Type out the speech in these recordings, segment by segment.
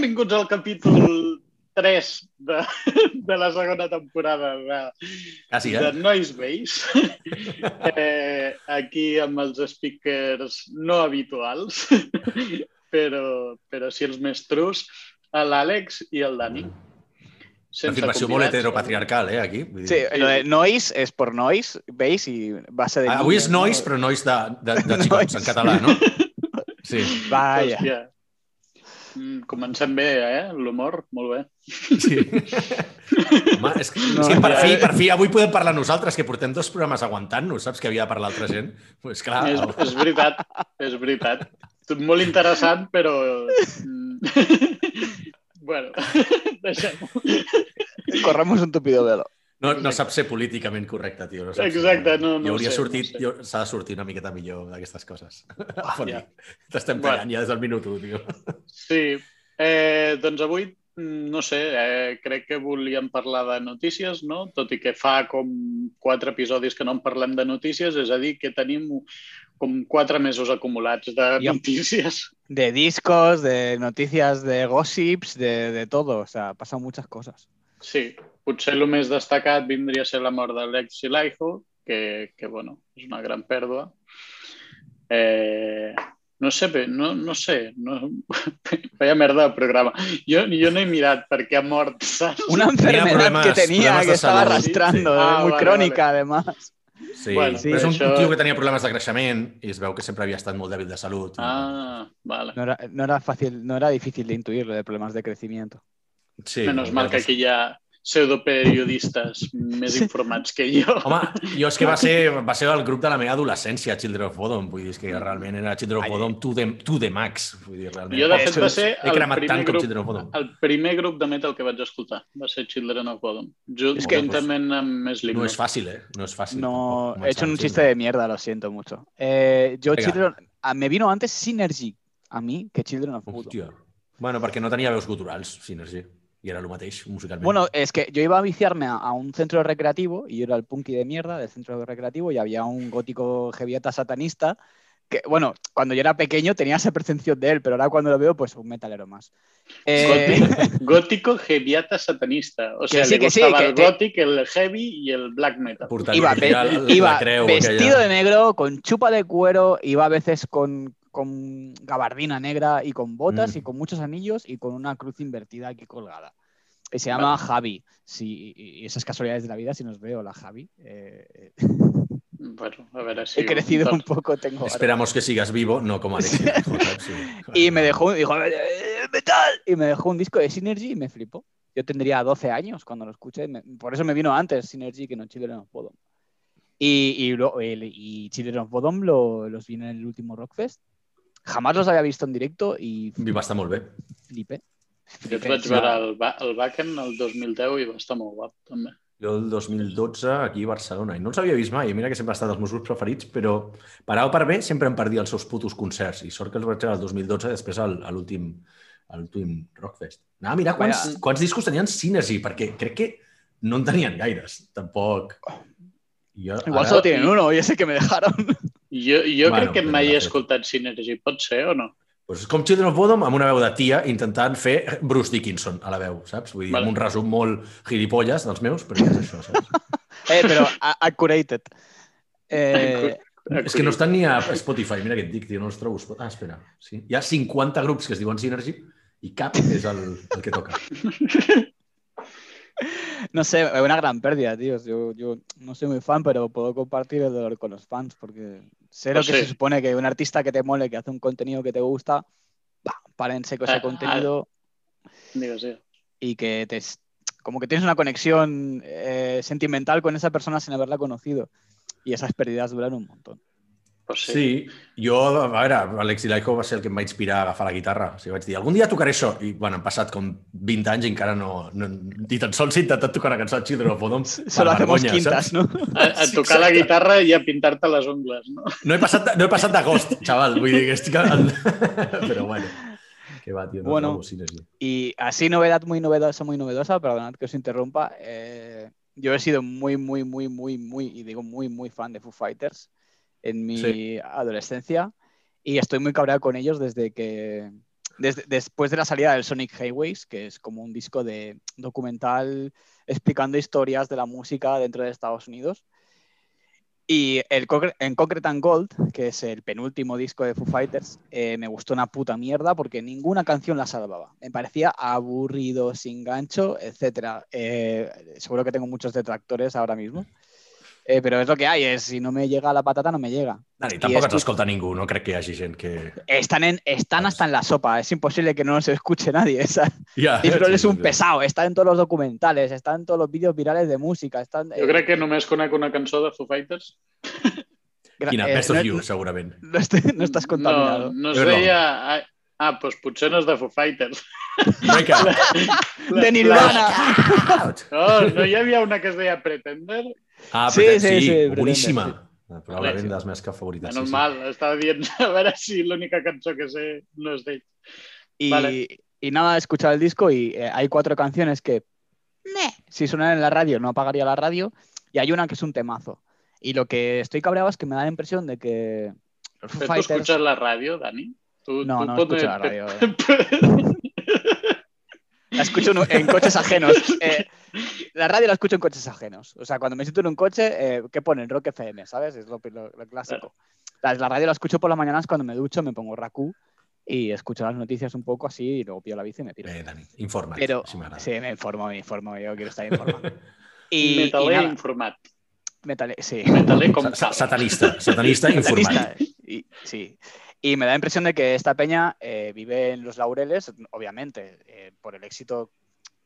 benvinguts al capítol 3 de, de la segona temporada de, Quasi, de eh? Noise Base. Eh, aquí amb els speakers no habituals, però, però sí els més trus, l'Àlex i el Dani. Sense Afirmació molt heteropatriarcal, eh, aquí. Vull dir. Sí, lo de noise és per noise, veis? I base de... Ah, Avui és nois, no? però nois de, de, de xicots, en català, no? Sí, Vaya. Hòstia. Mm, Comencem bé, eh? L'humor, molt bé. sí. Home, és, que, No, és que per ja- fi, per fi, avui podem parlar nosaltres, que portem dos programes aguantant-nos, saps? Que havia de parlar altra gent. Pues clar, És, el- és veritat, és veritat. Molt interessant, però... mm, bueno, deixem-ho. Corremos un tupido velo. No, no sap ser políticament correcte, tio. No Exacte, no- no I hauria ho sé, no sortit, sé. jo- s'ha de sortir una miqueta millor d'aquestes coses. Foni, ja. T'estem Bueno. tallant ja des del minut 1, tio. Sí, eh, doncs avui, mm, no sé, eh, crec que volíem parlar de notícies, no? Tot i que fa com quatre episodis que no en parlem de notícies, és a dir, que tenim com quatre mesos acumulats de Yep. notícies. De discos, de noticias, de gossips, de, de todo. O sea, pasan muchas cosas. Sí, potser el més destacat vindria a ser la mort d'Alex Laiho, que, que, bueno, és una gran pèrdua. Eh, no sé, no, no sé, no... vaya merda de programa. Jo, jo no he mirat per què ha mort, saps? Una enfermedad que tenía, problemas que salud. arrastrando, Sí, sí. eh, Ah, muy vale, crónica además. Sí, Bueno, sí, és un, això- un tio que tenia problemes de creixement i es veu que sempre havia estat molt dèbil de salut. i- Ah, vale. No era, no era fácil, no era difícil de intuir lo de problemas de crecimiento. Sí, Menos mal que aquí ha pseudoperiodistes més Sí. informats que jo. Home, jo és que va ser, va ser el grup de la meva adolescència, Children of Bodom. Vull dir, és que realment era Children of. Bodom to the, to the max. Vull dir, realment. Jo, de fet, va ser el primer, grup, Children of Bodom. el primer grup de metal que vaig escoltar. Va ser Children of Bodom. Juntament amb Slipknot. No és fàcil, eh? No és fàcil. No, he hecho un chiste de mierda, lo siento mucho. Eh, yo, Venga. Children, me vino antes Synergy a mí que Children of Bodom. Hòstia. Bueno, perquè no tenia veus guturals, Synergy. I era el mateix, musicalment. Bueno, es que yo iba a viciarme a, a un centro recreativo y yo era el punky de mierda del centro recreativo y había un gótico heaviata satanista que, bueno, cuando yo era pequeño tenía esa percepción de él, pero ahora cuando lo veo, pues un metalero más. Eh, Gótico, heaviata satanista. O sea, sí, le que sí, que el te- gothic, el heavy y el black metal. Iba, ve- iba vestido aquella. de negro, con chupa de cuero, iba a veces con, con gabardina negra y con botas Mm. y con muchos anillos y con una cruz invertida aquí colgada. Y se llama Javi. Sí, y y esas casualidades de la vida, si nos veo, la Javi. eh, Bueno, a ver si... he crecido un poco, tengo... Esperamos que sigas vivo, no como Alex. Sí. Y me dejó, dijo, "Eh, metal, y me dejó un disco de Synergy y me flipó. Yo tendría 12 años cuando lo escuché, me- por eso me vino antes Synergy que no Children of Bodom. Y, y, el- y Children of Bodom lo- los vi en el último Rockfest. Jamás los había visto en directo y Va estar molt bé. flipé. Jo et vaig veure el, ba el Backen el 2010 i va estar molt guap, també. Jo el 2012 aquí a Barcelona, i no els havia vist mai, i mira que sempre ha estat dels meus grups preferits, però per A o per B sempre em perdia els seus putos concerts, i sort que els vaig veure el 2012 després al- a l'últim a l'últim Rockfest. Anava a mirar quants, Vaya. quants discos tenien Synergy, perquè crec que no en tenien gaires, tampoc. I Jo, Igual ara- solo tienen uno y ese que me dejaron. Jo, jo Bueno, crec que però mai he escoltat Synergy. Pot ser o no? Pues és com Children of Bodom amb una veu de tia intentant fer Bruce Dickinson a la veu, saps? Vull dir, Vale. amb un resum molt gilipolles dels meus, però ja és això, saps? Eh, pero a- accurated. Eh, És que no estan ni a Spotify, mira què et dic, tio, no els trobo. Ah, espera, sí. Hi ha 50 grups que es diuen Synergy i cap és el, el que toca. no sé, es una gran pérdida, tío. Yo, yo no soy muy fan, pero puedo compartir el dolor con los fans porque sé lo Pues que sí. se supone que un artista que te mole, que hace un contenido que te gusta, va, para en seco ese Ah, contenido Digues, sí. y que te, como que tienes una conexión eh, sentimental con esa persona sin haberla conocido. Y esas pérdidas duran un montón. Pues sí. Sí, jo, a veure, Alex Ilaico va ser el que em va inspirar a agafar la guitarra. O sigui, vaig dir, algun dia tocaré això. I, bueno, han passat com 20 anys i encara no... no ni tan sols he intentat tocar una cançó de Children of Bodom. Solo hacemos quintas, saps? ¿no? A, a Sí, tocar la exacte. guitarra i a pintar-te les ungles, no? No he passat, no he passat d'agost, xaval. Vull dir que estic... En... Però bueno, que va, tio, no Bueno. trobo Synergy. Y así novedad muy novedosa, muy novedosa, perdonad que os interrumpa. eh, yo he sido muy, muy, muy, muy, muy, y digo muy, muy fan de Foo Fighters en mi Sí. adolescencia y estoy muy cabreado con ellos desde que desde- después de la salida del Sonic Highways, que es como un disco de documental explicando historias de la música dentro de Estados Unidos. Y el en Concrete and Gold, que es el penúltimo disco de Foo Fighters, eh, me gustó una puta mierda porque ninguna canción la salvaba. Me parecía aburrido, sin gancho, etc. seguro que tengo muchos detractores ahora mismo. Eh, però és el que hay, és, si no me llega la patata, no me llega. Dani, I tampoc ens escolta ningú, no crec que hi hagi gent que... Están, en, están hasta en la sopa, es imposible que no nos escuche nadie. ¿sabes? Ja, Disfrol es sí, un sí. pesado, está en todos los documentales, está en todos los vídeos virales de música. Está en- Jo crec que només conec una cançó de Foo Fighters. Quina? eh, Best of no- You, segurament. No, estoy- no estás contaminado. No, no es deia... Ah, ah, doncs potser no és de Foo Fighters. Break out. De Nirvana. out. No, no hi havia una que es deia Pretender? Ah, Sí, sí, sí, sí, sí, sí, Pretender, boníssima. sí. Ah, Probablement de les meves que favorites. Menos sí, sí. mal, estava dient a veure si l'única cançó que sé no és d'ell. Y, Vale. y nada, he escuchado el disco y eh, hay cuatro canciones que, meh, si sonan en la radio, no apagaría la radio. Y hay una que es un temazo. Y lo que estoy cabreado es que me da la impresión de que los tu Fighters... escuchas la ràdio, Dani? Tu, No, tu no pones- escucho la radio. La escucho en, coches ajenos. Eh, la radio la escucho en coches ajenos. O sea, cuando me siento en un coche, eh, ¿qué ponen? Rock FM, ¿sabes? Es lo, lo- lo clásico. La, la radio la escucho por las mañanas cuando me ducho, me pongo Raku y escucho las noticias un poco así y luego pillo la bici y me tiro. Bé, Dani, informa't. Pero així m'agrada. sí, me informo, me informo, yo quiero estar informado. Y, nada, informat. metale- sí. Sa- cal. Satanista, satanista informat. Satanista, Y, sí. Y me da la impresión de que esta peña eh, vive en los laureles, obviamente, eh, por el éxito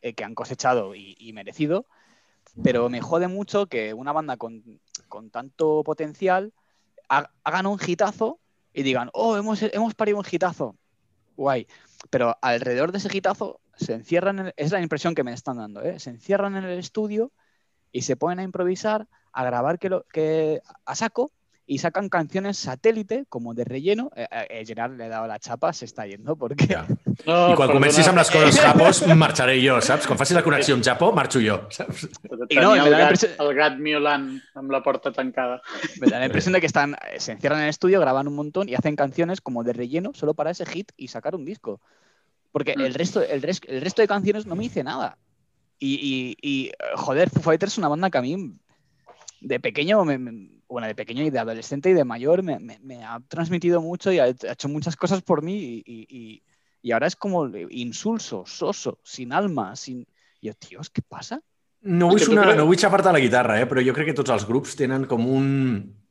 eh, que han cosechado y, merecido, pero me jode mucho que una banda con, tanto potencial ha- hagan un hitazo y digan, oh, hemos, parido un hitazo. Guay. Pero alrededor de ese hitazo se encierran, es la impresión que me están dando, se encierran en el estudio y se ponen a improvisar, a grabar que lo, que, a saco y sacan canciones satélite como de relleno. Eh, eh, Gerard le he dado la chapa, se está yendo porque Ja. No, I quan perdona, comencis amb les coses japos, marxaré jo, saps? Quan la connexió amb Japó, marxo jo, saps? I no, el, da la gat, impressió- el gat miolant amb la porta tancada. me da la impresión de que están, eh, se encierran en el estudio, graban un montón y hacen canciones como de relleno solo para ese hit y sacar un disco. Porque el Mm. resto, el, res- el resto de canciones no me dice nada. Y, y- y, eh, joder, Foo Fighters es una banda que a mí de pequeño, me- me- bueno, de pequeño y de adolescente y de mayor me, me- me ha transmitido mucho y ha hecho muchas cosas por mí y, y- y- y ahora es como insulso, soso, sin alma, sin... Y yo, tíos, ¿qué pasa? No vull, sonar, creus- no vull xafar-te la guitarra, eh? però jo crec que tots els grups tenen com, un,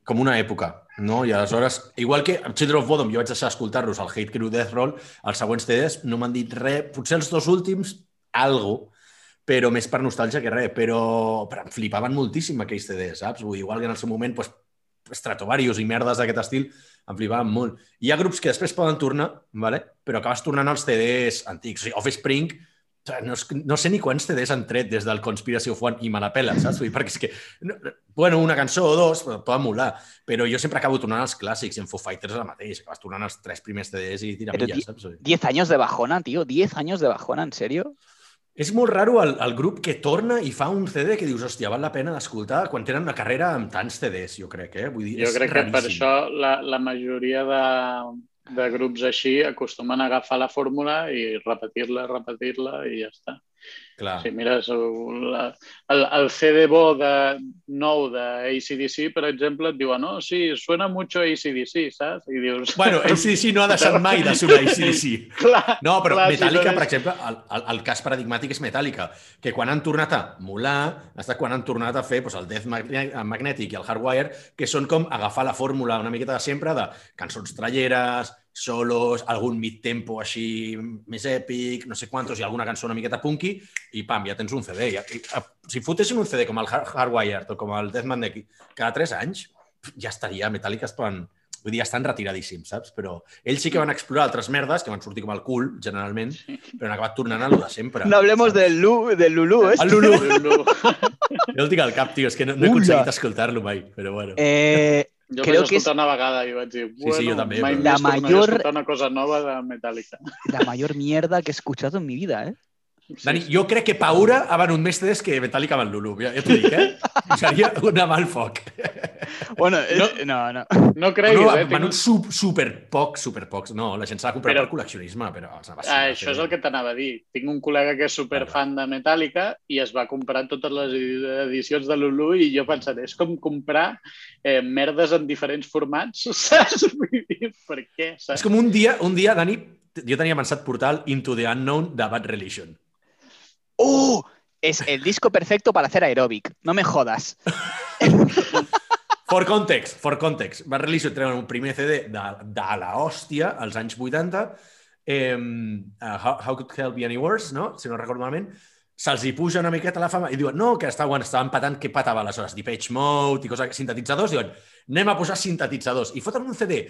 com una època, no? I aleshores, igual que Children of Bodom jo vaig deixar escoltar-los al Hate Crew Death Roll, els següents CDs no m'han dit res, potser els dos últims, algo, però més per nostàlgia que res, però, però em flipaven moltíssim aquells CDs, saps? Vull igual que en el seu moment, pues, Stratovarius i merdes d'aquest estil em flipaven molt. Hi ha grups que després poden tornar, vale? però acabes tornant als CDs antics. O sigui, Offspring, no, no sé ni quants CDs han tret des del Conspiracy of One i me la pela, saps? Vull perquè és que, no, bueno, una cançó o dos poden molar, però jo sempre acabo tornant als clàssics i en Foo Fighters el mateix, acabes tornant als tres primers CDs i tira milles, saps? Vull dir, 10 años de bajona, tío, 10 años de bajona, ¿en serio? És molt raro el, el grup que torna i fa un CD que dius, hòstia, val la pena d'escoltar quan tenen una carrera amb tants CDs, jo crec, eh? Vull dir, Jo és crec que per raríssim. això la, la majoria de, de grups així acostumen a agafar la fórmula i repetir-la, repetir-la i ja està. Clar. Si mires el, la- el, el CD bo de, nou de ACDC, per exemple, et diuen, no, sí, suena mucho ACDC, saps? I dius... Bueno, ACDC no ha deixat mai de sonar ACDC. clar, No, però clar, Metallica, si no per exemple, el, el, el cas paradigmàtic és Metallica, que quan han tornat a molar, estat quan han tornat a fer doncs, el Death Magne- Magnetic i el Hardwire, que són com agafar la fórmula una miqueta de sempre de cançons tralleres, solos, algun mid-tempo així més èpic, no sé quantos, i alguna cançó una miqueta punky, i pam, ja tens un CD. I, i, si fotessin un CD com el Hard- Hardwired o com el Death Magnetic cada 3 anys, ja estaria, Metallica es poden... Vull dir, ja estan retiradíssims, saps? Però ells sí que van explorar altres merdes, que van sortir com el cul, generalment, però han acabat tornant a lo de sempre. No hablemos saps? del, Lu, del Lulu, ¿eh? El Lulu. No. Jo el tinc al cap, tio, és que no, no he aconseguit escoltar-lo mai, però bueno. Eh, Jo Creo vaig que és- escoltar una vegada i vaig dir, Sí, bueno, sí, jo també, mai La tornaré major- a escoltar una cosa nova de Metallica. la mayor mierda que he escuchado en mi vida, ¿eh? Sí, Dani, sí. jo crec que Paura ha venut més CDs que Metallica amb el Lulu. Ja, ja t'ho dic, eh? Seria una mà al foc. Bueno, No. eh, no, no. No creguis, no, eh? van Tinc... super pocs, super pocs. No, la gent s'ha de comprar Però- per col·leccionisme, però els Ah, això és el que t'anava a dir. Tinc un col·lega que és superfan de Metallica i es va comprar totes les edicions de Lulu i jo pensaré, és com comprar eh, merdes en diferents formats, saps? Vull dir, per què? Saps? És com un dia, un dia, Dani, jo tenia pensat portar el Into the Unknown de Bad Religion. ¡Oh! Es el disco perfecto para hacer aeróbic. No me jodas. For context, for context. Bad Religion treuen un primer CD de, de la hòstia, als anys 80, eh, How, How Could Hell Be Any Worse, no? si no recordo malament, se'ls hi puja una miqueta la fama i diuen, no, que estaven, estaven patant què patava aleshores, Depeche Mode i coses, sintetitzadors, diuen, anem a posar sintetitzadors. I foten un CD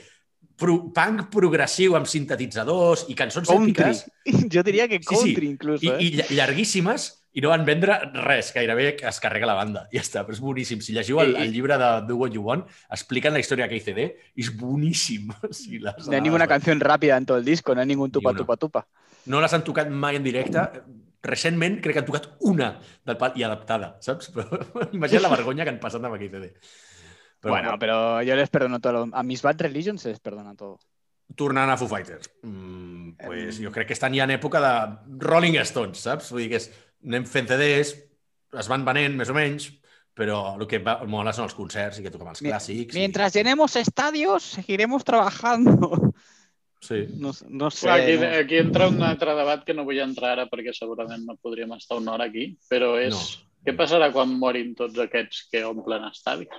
pro, punk progressiu amb sintetitzadors i cançons Country. èpiques Yo diría que Sí, sí. country incluso. i, ¿eh? i lla- llarguíssimes i no van vendre res, gairebé que es carrega la banda. Ja està, però és boníssim. Si llegiu el, el llibre de Do What You Want, expliquen la història d'aquell CD i és boníssim. Sí, les, No hay ninguna canción rápida en todo el disco, no hay ningún tupa una. tupa tupa. No les han tocat mai en directe. Recentment crec que han tocat una del pal i adaptada, saps? Però imagina la vergonya que han passat amb aquell CD. Però bueno, pero yo les perdono todo. A mis Bad Religion se les perdona todo. tornant a Foo Fighters, mm, pues jo crec que estan ja en època de Rolling Stones, saps? Vull dir que és, anem fent CDs, es van venent més o menys, però el que va, mola són els concerts i que toquem els Mi- clàssics. Mientras llenemos estadios, seguiremos trabajando. I... Sí. No, no sé. Clar, aquí, no. aquí entra un altre debat que no vull entrar ara perquè segurament no podríem estar una hora aquí, però és No. què passarà quan morin tots aquests que omplen estadis?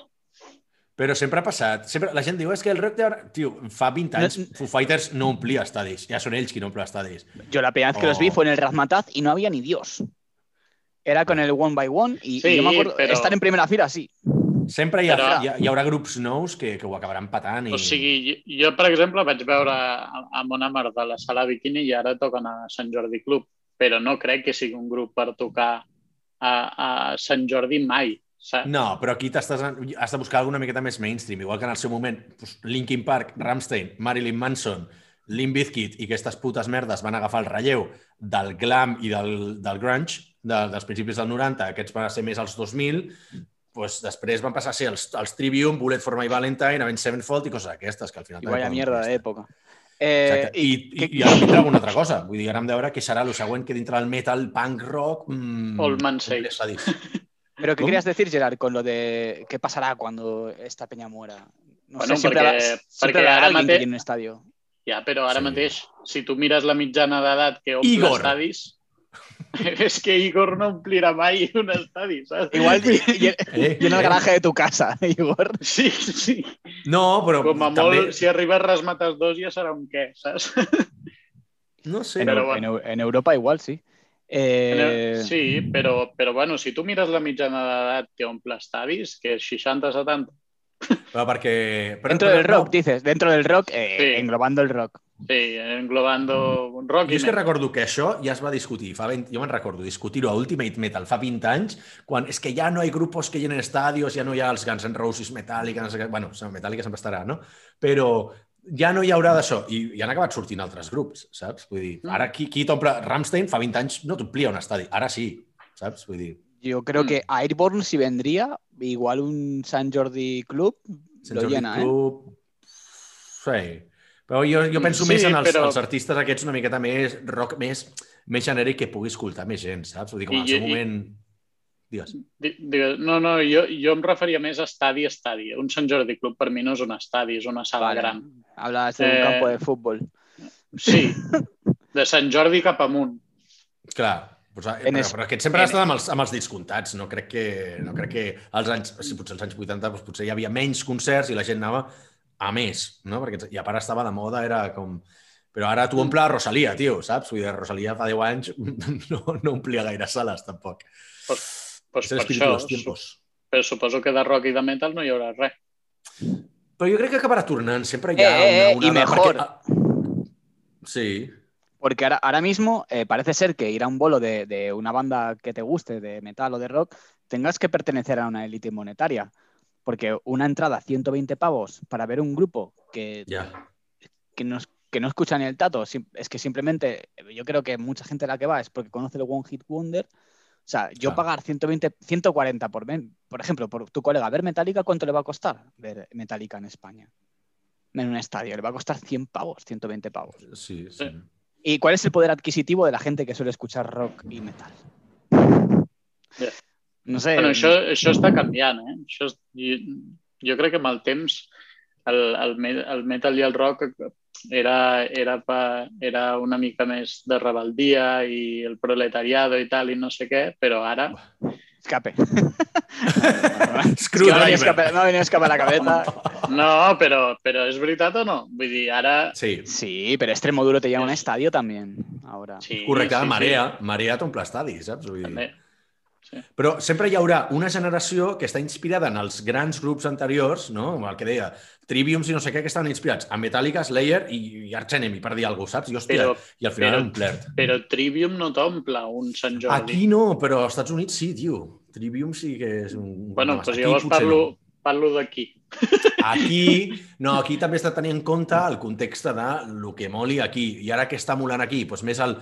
Però sempre ha passat. Sempre, la gent diu, és que el rock de... ara-" Tio, fa 20 anys No- Foo Fighters no omplia estadis. Ja són ells qui no omplen estadis. Yo la primera vez que los vi Oh. fue en el Razmataz y no había ni Dios. Era con el One by One y, y Sí, yo me acuerdo pero- estar en primera fila, sí. Sempre hi, ha, Però- hi, ha, hi haurà grups nous que, que ho acabaran patant. I... O sigui, jo, per exemple, vaig veure a, a Monamar de la sala Bikini i ara toquen a Sant Jordi Club, però no crec que sigui un grup per tocar a, a Sant Jordi mai. Saps? No, però aquí t'estàs has de buscar alguna miqueta més mainstream, igual que en el seu moment doncs, Linkin Park, Rammstein, Marilyn Manson, Limp Bizkit i aquestes putes merdes van agafar el relleu del glam i del, del grunge de, dels principis del 90, aquests van ser més als 2000, doncs després van passar a ser els, els Trivium, Bullet for My Valentine, Avenged Sevenfold i coses d'aquestes, que al final... També vaya mierda época. Eh, Exacte. I, i, que- i ara vindrà alguna altra cosa. Vull dir, ara hem de veure què serà el següent que dintre del metal, punk rock... Mm, O el Mansell. ompli estadis. Pero ¿qué ¿Cómo? querías decir, Gerard, con lo de qué pasará cuando esta peña muera? No Bueno, sé, siempre, porque- habrá- siempre porque habrá ahora alguien que mate- llene un estadio. Ja, però ara Sí. mateix, si tu mires la mitjana d'edat que omple Igor. estadis, és que Igor no omplirà mai un estadi, saps? Igual y, y- Eh? y en el garaje de tu casa, Igor. Sí, sí. No, però Com a també... molt, si arriba a Rasmates 2 ja serà un què, saps? No sé. En, Pero bueno. en Eu- en Europa igual, sí. Eh, Sí, però, però bueno, si tu mires la mitjana d'edat que omple estadis, que és 60-70, Però perquè... Però, Dentro però, del rock, no, dices, dentro del rock, eh, Sí. englobando el rock. sí, englobando un rock Jo és que recordo que això ja es va discutir. Fa 20, jo me'n recordo discutir-ho a Ultimate Metal fa 20 anys, quan és que ja no hi ha grupos que llenen estadios, ja no hi ha els Guns N' Roses, Metallica, no sé què... Bueno, Metallica sempre estarà, no? Però ja no hi haurà d'això. I, I han acabat sortint altres grups, saps? Vull dir, Mm. ara qui, qui t'omple... Rammstein fa 20 anys no t'omplia un estadi. Ara sí, saps? Vull dir, Yo creo Mm. que Airborne si vendría, igual un San Jordi Club, Sant lo Jordi llena, ¿eh? Club... Sí. Però jo, jo penso Sí, més en els, però- els artistes aquests una miqueta més rock, més, més genèric que pugui escoltar més gent, saps? Vull dir, com I- al seu i- moment... Digues. Di- Digues, no, no, jo, jo em referia més a estadi estadi. Un Sant Jordi Club per mi no és un estadi, és una sala Vale. gran. Hablas de un Eh, campo de fútbol. Sí, de Sant Jordi cap amunt. Clar, doncs, En però, es- però aquest sempre ha estat amb els, amb els discomptats. No crec que, no crec que als anys, si potser als anys 80 doncs potser hi havia menys concerts i la gent anava a més, no? Perquè, I a part estava de moda, era com... Però ara tu omple Rosalia, tio, saps? Vull dir, Rosalia fa 10 anys no, no omplia gaire sales, tampoc. Pues, pues per això, tiempos. però suposo que de rock i de metal no hi haurà res. Però jo crec que acabarà tornant. Sempre hi ha Eh, eh, una... i una mejor. Perquè, ah, sí, Porque ahora, ahora mismo eh, parece ser que ir a un bolo de, de una banda que te guste, de metal o de rock, tengas que pertenecer a una élite monetaria. Porque una entrada a 120 pavos para ver un grupo que, que, no, es- que no escucha ni el tato, es que simplemente yo creo que mucha gente la que va es porque conoce el One Hit Wonder, O sea, yo Claro. pagar 120, 140 por, por ejemplo, por tu colega ver Metallica, ¿cuánto le va a costar ver Metallica en España? En un estadio, le va a costar 100 pavos, 120 pavos. Sí, sí. ¿Y cuál es el poder adquisitivo de la gente que suele escuchar rock i metal? No sé. Bueno, això, això està canviant, eh? Això és, jo, jo crec que amb el temps el, el, el metal i el rock era, era, pa, era una mica més de rebeldia i el proletariado i tal i no sé què, però ara Escape. Es que me ha venido Screwdriver. escape, ha venido escape a la cabeza. no, però, però és veritat o no? Vull dir, ara... Sí, Sí, pero Extremoduro te lleva a un estadio también ahora. Sí, correcte. sí, Marea, Marea té un pla estadi, saps? Vull dir... També. Però sempre hi haurà una generació que està inspirada en els grans grups anteriors, no? El que deia, Triviums i no sé què, que estaven inspirats en Metallica, Slayer i, i Arch Enemy, per dir alguna cosa, saps? I, hòstia, Però, i al final però- era un plert. però Trivium no t'omple un Sant Jordi. Aquí no, però als Estats Units sí, tio. Trivium sí que és un... bueno, doncs Aquí llavors parlo, no. Parlo d'aquí. Aquí, no, aquí també està tenint en compte el context de lo que moli aquí. I ara què està molant aquí? Pues més el,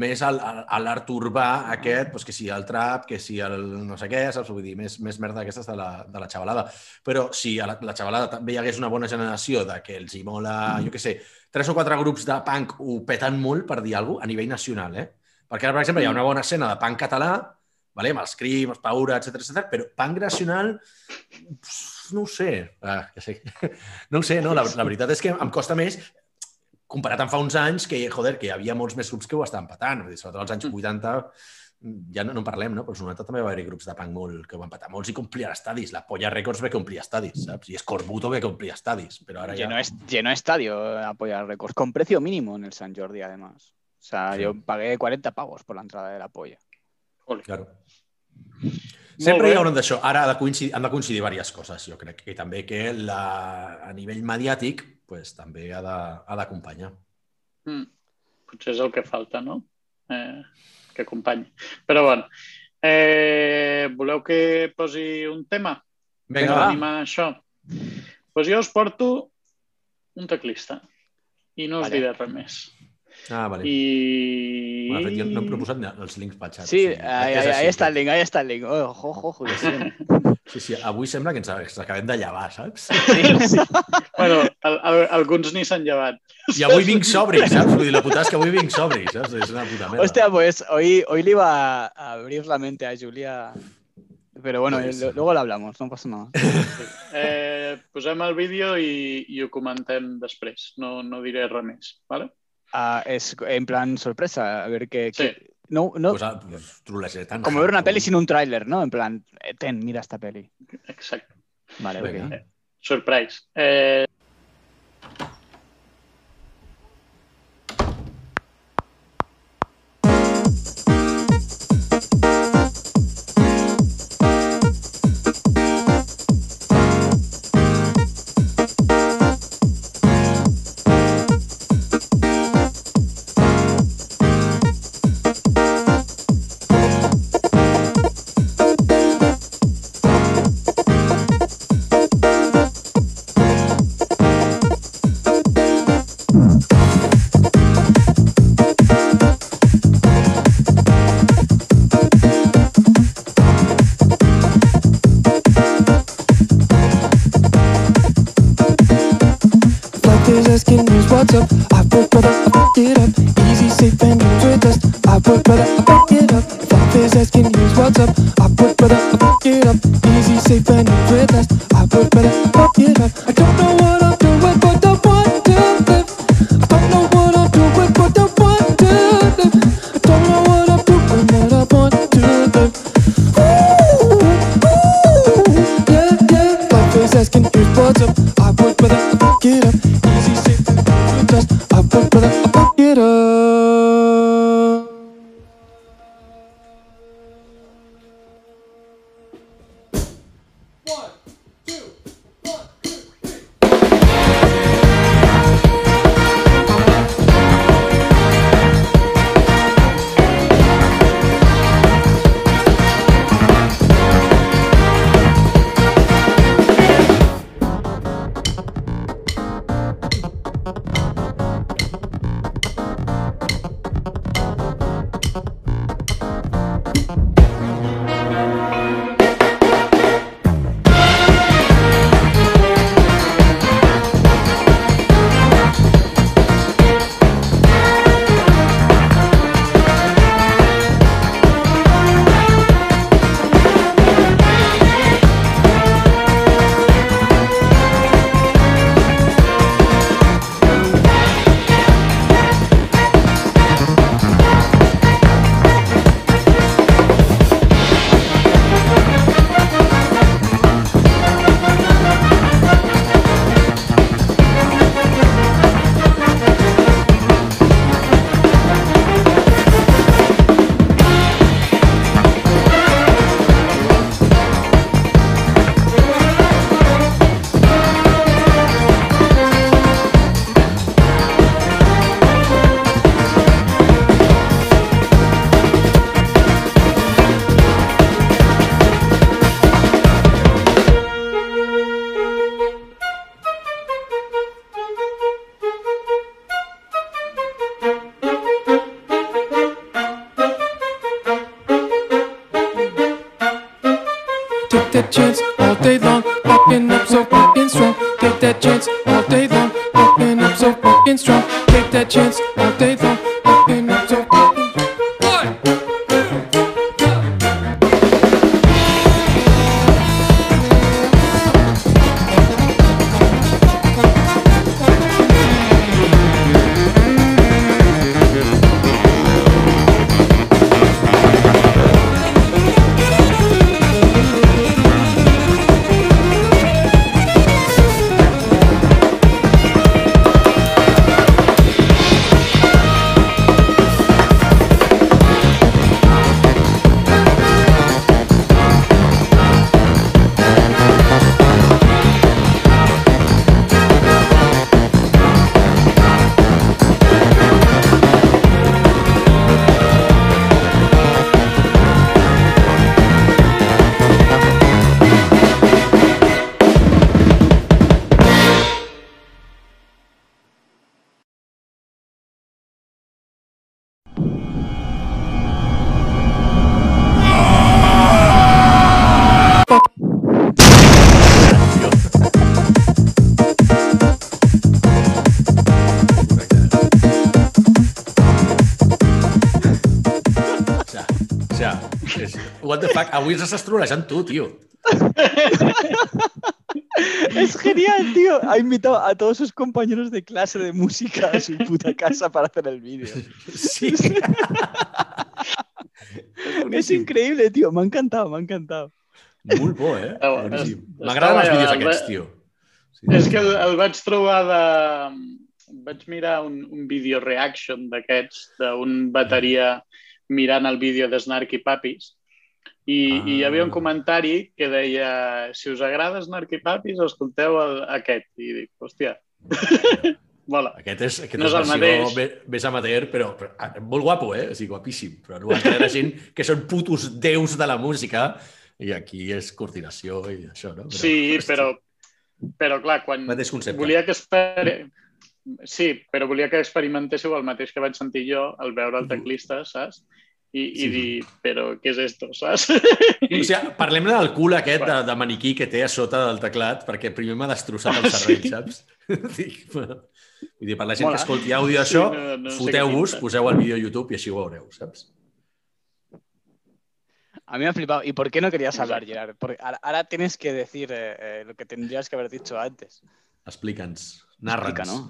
més el- l'art urbà aquest, pues que si el trap, que si el no sé què, saps? Vull dir, més, més merda d'aquestes de, la, de la xavalada. Però si a la, la xavalada també hi hagués una bona generació de que els hi mola, jo què sé, tres o quatre grups de punk ho peten molt, per dir alguna cosa, a nivell nacional, eh? Perquè ara, per exemple, hi ha una bona escena de punk català, vale? amb els Paura, etc etc. però punk nacional, pff, no ho sé. Ah, ja sé. No ho sé, no? La, la veritat és que em costa més comparat amb fa uns anys que, joder, que hi havia molts més grups que ho estaven patant. Vull dir, sobretot als anys 80 ja no, no en parlem, no? Però als 90 també va haver-hi grups de punk molt que ho van patar. Molts i complien estadis. La Polla Records ve que omplia estadis, saps? I Escorbuto ve que omplia estadis. Però ara ja... Lleno, es- lleno estadio eh, apoyar récords, con precio mínimo en el San Jordi, además. O sea, Sí. yo pagué 40 pavos por la entrada de la polla. Claro. Sempre hi haurà d'això. Ara ha de coincidir, han de coincidir diverses coses, jo crec. I també que la, a nivell mediàtic pues, també ha d'acompanyar. Mm. Potser és el que falta, no? Eh, que acompanyi. Però bueno, eh, voleu que posi un tema? Vinga, va. animar això? Doncs jo us porto un teclista i no us Vale. diré res més. Ah, vale. I... Bueno, fet, jo no hem proposat ni els links pel xat. Sí, o sigui, ahí, ahí- está el link, ahí está el link. Oh, Ojo, ojo, ojo, que sí. Sí, sí, avui sembla que ens, ens acabem de llevar, saps? Sí, sí. Bueno, al, al, alguns ni s'han llevat. I avui vinc sobri, saps? Vull dir, la putada és que avui vinc sobri, saps? És una puta merda. Hostia, pues hoy, hoy le iba a abrir la mente a Julia. Pero bueno, Pues- lo- luego lo hablamos, no pasa nada. Eh, posem el vídeo i, i ho comentem després. No, no diré res més. Vale? Ah, es en plan sorpresa, a ver qué. Sí. qué- No, no, Pues, ah, pues, como ver una peli sin un tráiler, ¿no? En plan, eh, ten, mira esta peli. Exacte. Vale, Venga. ok. Surprise. Eh, Avui ens estàs trolejant tu, tio. Es genial, tío. Ha invitado a todos sus compañeros de clase de música a su puta casa para hacer el vídeo. Sí. Es increíble, tío. Me ha encantado, me ha encantado. Molt bo, eh? Estava M'agraden els vídeos aquests, tio. Sí. És que el, el vaig trobar de... Vaig mirar un, un vídeo reaction d'aquests, d'un bateria mirant el vídeo de Snarky Papis i, ah. i hi havia un Ah. comentari que deia si us agrada Snarky Papis, escolteu el, aquest. I dic, hòstia, mola. Aquest és, aquest No és és el versió mateix. més amateur, però, però ah, molt guapo, eh? O sigui, guapíssim. Però no era gent que són putos déus de la música i aquí és coordinació i això, no? Però, Sí, hòstia, però, però clar, quan volia que esperi... Sí, però volia que experimentéssiu el mateix que vaig sentir jo al veure el teclista, saps? I, i Sí. dir, però què és esto, saps? O sigui, parlem del cul aquest de, de maniquí que té a sota del teclat, perquè primer m'ha destrossat el Ah, cervell, sí? saps? Dic, Vull dir, per la gent Mola. que escolti àudio Sí, d'això, no- no sé foteu-vos, poseu el vídeo a YouTube i així ho veureu, saps? A mí me ha flipado. ¿Y por qué no querías hablar. Gerard? Porque ahora, ahora tienes que decir eh, eh, lo que tendrías que haber dicho antes. Explica'ns, narra'ns. Explica, no?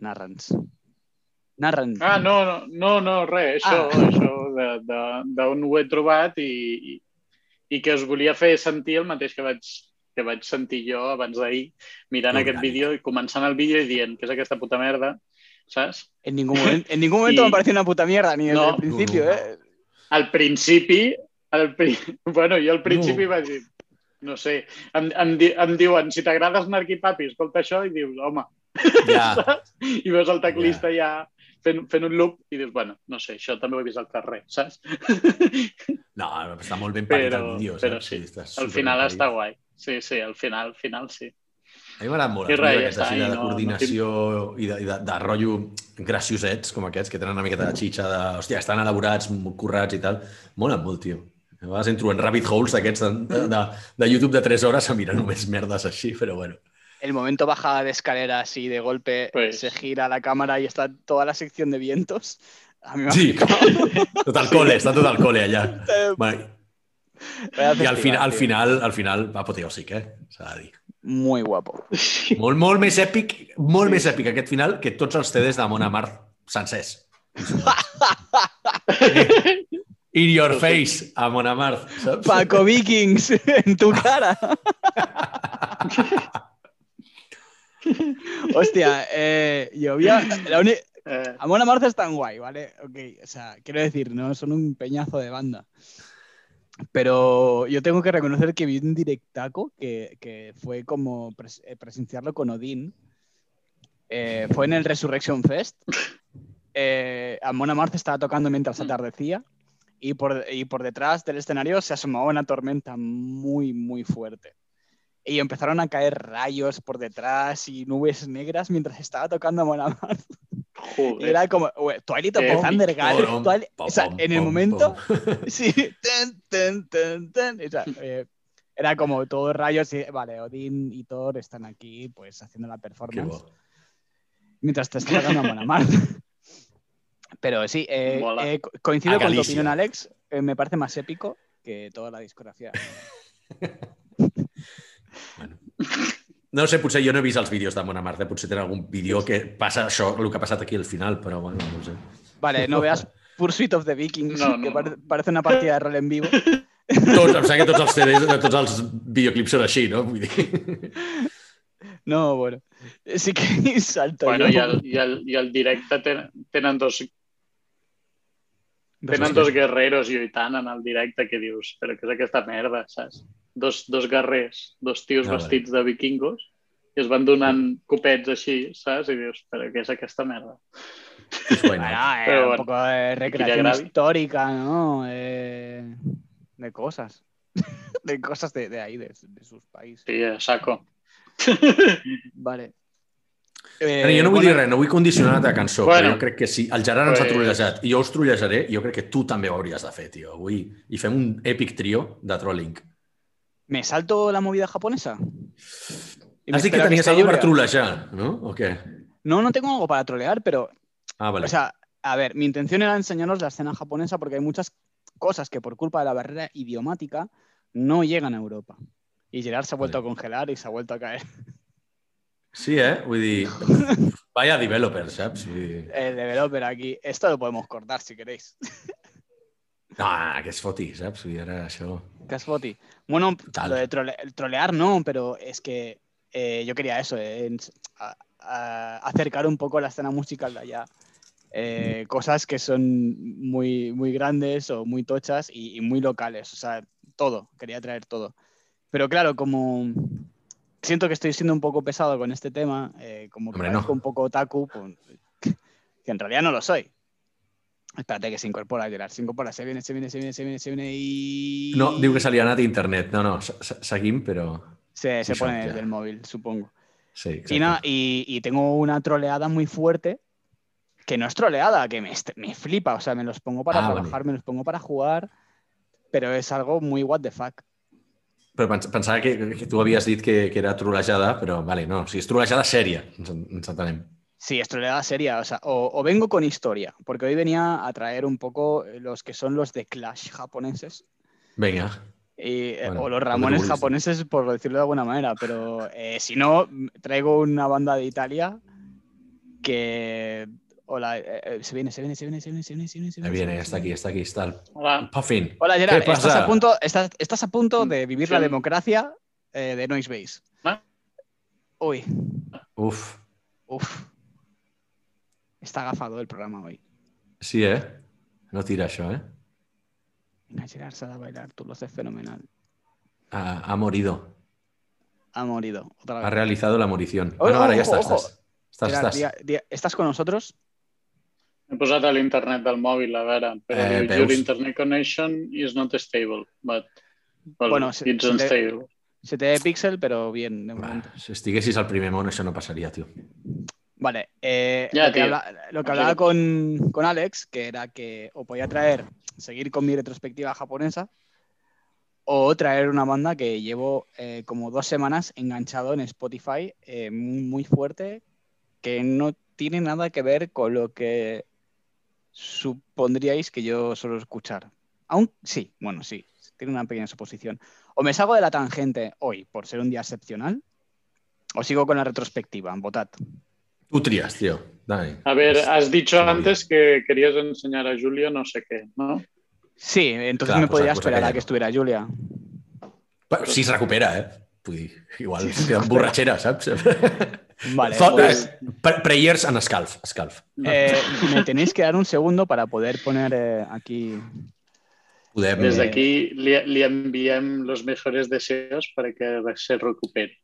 Narra'ns. Narra'ns. Ah, no, no, no, no res, això, Ah. això de- de- d'on ho he trobat i, i, i que us volia fer sentir el mateix que vaig, que vaig sentir jo abans d'ahir, mirant Orgànic. aquest vídeo i començant el vídeo i dient que és aquesta puta merda, saps? En ningún momento, en ningún momento Y- me pareció una puta mierda, ni desde No. el principio, No. ¿eh? Al principi, al pri... bueno, jo al principi No. vaig dir, no sé, em, em, di- em diuen, si t'agrada Snarky Papi, escolta això, i dius, home, Ja, saps? I veus el teclista ja fent, fent un loop i dius, bueno, no sé, això també ho he vist al carrer, saps? no, està molt ben parit Però, el vídeo, però saps? sí, està al final parit. està guai. Sí, sí, al final, al final sí. A mi m'agrada molt I res, ja està, de, no- no coordinació i de, i de, de rotllo graciosets com aquests, que tenen una miqueta de xitxa de, hòstia, estan elaborats, currats i tal. Mola molt, tio. A vegades entro en rabbit holes d'aquests de, de, de, de YouTube de 3 hores a mirar només merdes així, però bueno. El momento bajada de escalera así de golpe, Pues- se gira la cámara y está toda la sección de vientos. A mí me Sí, flipado. tot el cole, està tot el cole allà. Eh, I al, final, al final, al final, apoteòsic, eh? S'ha de dir. Muy guapo. Molt, molt més èpic, molt més èpic aquest final que tots els CDs de Mona Mart sencers. In your face, a Mona Mart, saps? Paco Vikings, en tu cara. Hostia, eh, yo vi a, la uni- Eh, Amon Amarth es tan guay, ¿vale? Ok, o sea, quiero decir, no son un peñazo de banda. Pero yo tengo que reconocer que vi un directaco que, que fue como pres- eh, presenciarlo con Odín. Eh, fue en el Resurrection Fest. Eh, Amon Amarth estaba tocando mientras atardecía y por, y por detrás del escenario se asomaba una tormenta muy, muy fuerte. Y empezaron a caer rayos por detrás y nubes negras mientras estaba tocando Amon Amarth. joder. Era como "Ue, Twilight of Eh, Twilight- pom, o sea, en el momento, sí, ten, ten, ten, ten, o sea, eh, Era como todos rayos y, vale, Odín y Thor están aquí, pues, haciendo la performance. Mientras te estás dando a Monamart. Pero sí, eh, eh, co- coincido con tu opinión, Alex. Eh, me parece más épico que toda la discografía. No sé, potser jo no he vist els vídeos de Mona Marta, potser tenen algun vídeo que passa això, el que ha passat aquí al final, però bueno, no ho sé. Vale, no veas Pursuit of the Vikings, No, no, que parece una partida de rol en vivo. Tots, em sembla que tots els CDs, tots els videoclips són així, no? Vull dir... No, bueno. Sí que salto Bueno, yo. i el, i el, i el directe tenen, tenen dos, tenen dos guerreros lluitant en el directe que dius, però què és aquesta merda, saps? Dos, dos guerrers, dos tios Ah, vale. vestits de vikingos, i es van donant copets així, saps? I dius, però què és aquesta merda? Pues bueno, Bueno, eh, Pero un bueno, poco de recreación agrade. histórica, ¿no? Eh, de cosas. de cosas de, de ahí, de, de sus países. Sí, a saco. Vale. Bueno, jo no vull dir res, no vull condicionar la cançó, Bueno. però jo crec que si el Gerard ens ha trollejat i jo us trollejaré, jo crec que tu també ho hauries de fer, tio. Avui i fem un èpic trio de trolling. ¿Me salto la movida japonesa? Dit que esté alguna per Julia. trollejar, no? O què? No, no tengo algo para trolear, pero Ah, vale. O sea, a ver, mi intención era enseñaros la escena japonesa porque hay muchas cosas que por culpa de la barrera idiomática no llegan a Europa. Y Gerard se ha vuelto Vale. a congelar y se ha vuelto a caer. Sí, eh? Vaya developer, dir... El developer aquí. Esto lo podemos cortar si queréis. No, que es foti? Vull dir, ara això... Casfoti. Bueno, Total. lo de trole- el trolear no, pero es que eh, yo quería eso, eh, ens- a- a- acercar un poco la escena musical de allá. Eh, cosas que son muy, muy grandes o muy tochas y, y muy locales. O sea, todo, quería traer todo. Pero claro, como siento que estoy siendo un poco pesado con este tema, como que Hombre, parezco no. un poco otaku, pues, que en realidad no lo soy. Espérate que se incorpora Gerard, se incorpora, se viene, se viene, se viene, se viene, se viene y... No, diu que se li ha anat a internet. No, no, se- se- seguim, però... Se, se pone desde el móvil, supongo. Sí. Y, nada, y, y tengo una troleada muy fuerte, que no es troleada, que me, me flipa. O sea, me los pongo para Ah, vale. trabajar, me los pongo para jugar, pero es algo muy what the fuck. Però pens pensava que, que tu havies dit que, que era trolejada, però vale, no, o sigui, és trolejada sèria, ens, ens entenem. Sí, es troleada seria. O sea, o, o vengo con historia, porque hoy venía a traer un poco los que son los de Clash japoneses. Vinga, y, eh, Bueno, o los Ramones japoneses, por decirlo de alguna manera. Pero eh, si no, traigo una banda de Italia que. Hola, eh, eh, se viene, se viene, se viene, se viene, se viene, se viene. se viene, viene, se està aquí, viene. està aquí, està el Hola. Puffin. Hola, Gerard. ¿Qué Estás pasa? a punto, estás, estás a punto de vivir la democracia eh, de Noise Base. Ah. Uy, Uf, uf. Está agafado el programa hoy. sí, eh? No tira això, eh? Venga, Gerard, a bailar, tú lo haces fenomenal. Ha, ha morido. Ha morido. Otra vez. Ha realizado la morición. Ojo, Gerard, estàs. dia- dia- ¿Estás con nosotros? He posat a l'internet del mòbil, a veure, però Eh, your internet connection is not stable, but well, Bueno, it's unstable. Se te ve pixel, pero bien, de si estiguessis al primer món, això no passaria, tio. Vale, eh, Ya, lo que, tío. habla- lo que Sí. hablaba con, con Alex, que era que o podía traer, seguir con mi retrospectiva japonesa, o traer una banda que llevo eh, como dos semanas enganchado en Spotify, eh, muy, muy fuerte, que no tiene nada que ver con lo que supondríais que yo suelo escuchar. Aún sí, bueno, sí, tiene una pequeña suposición. O me salgo de la tangente hoy por ser un día excepcional, o sigo con la retrospectiva, votad. Tu tries, tio. Dani. A ver, has dicho sí, muy antes que querías enseñar a Julio no sé qué, ¿no? Sí, entonces Clar, me pues, podría pues esperar aquella a que estuviera Julia. Però Si es recupera, eh? Vull dir, igual Sí, amb borratxera, saps? Vale, Thought- pues, eh, Prayers en escalf, escalf. eh, me tenéis que dar un segundo para poder poner eh, aquí. Podem... Desde aquí le, le enviem los mejores deseos para que se recupere.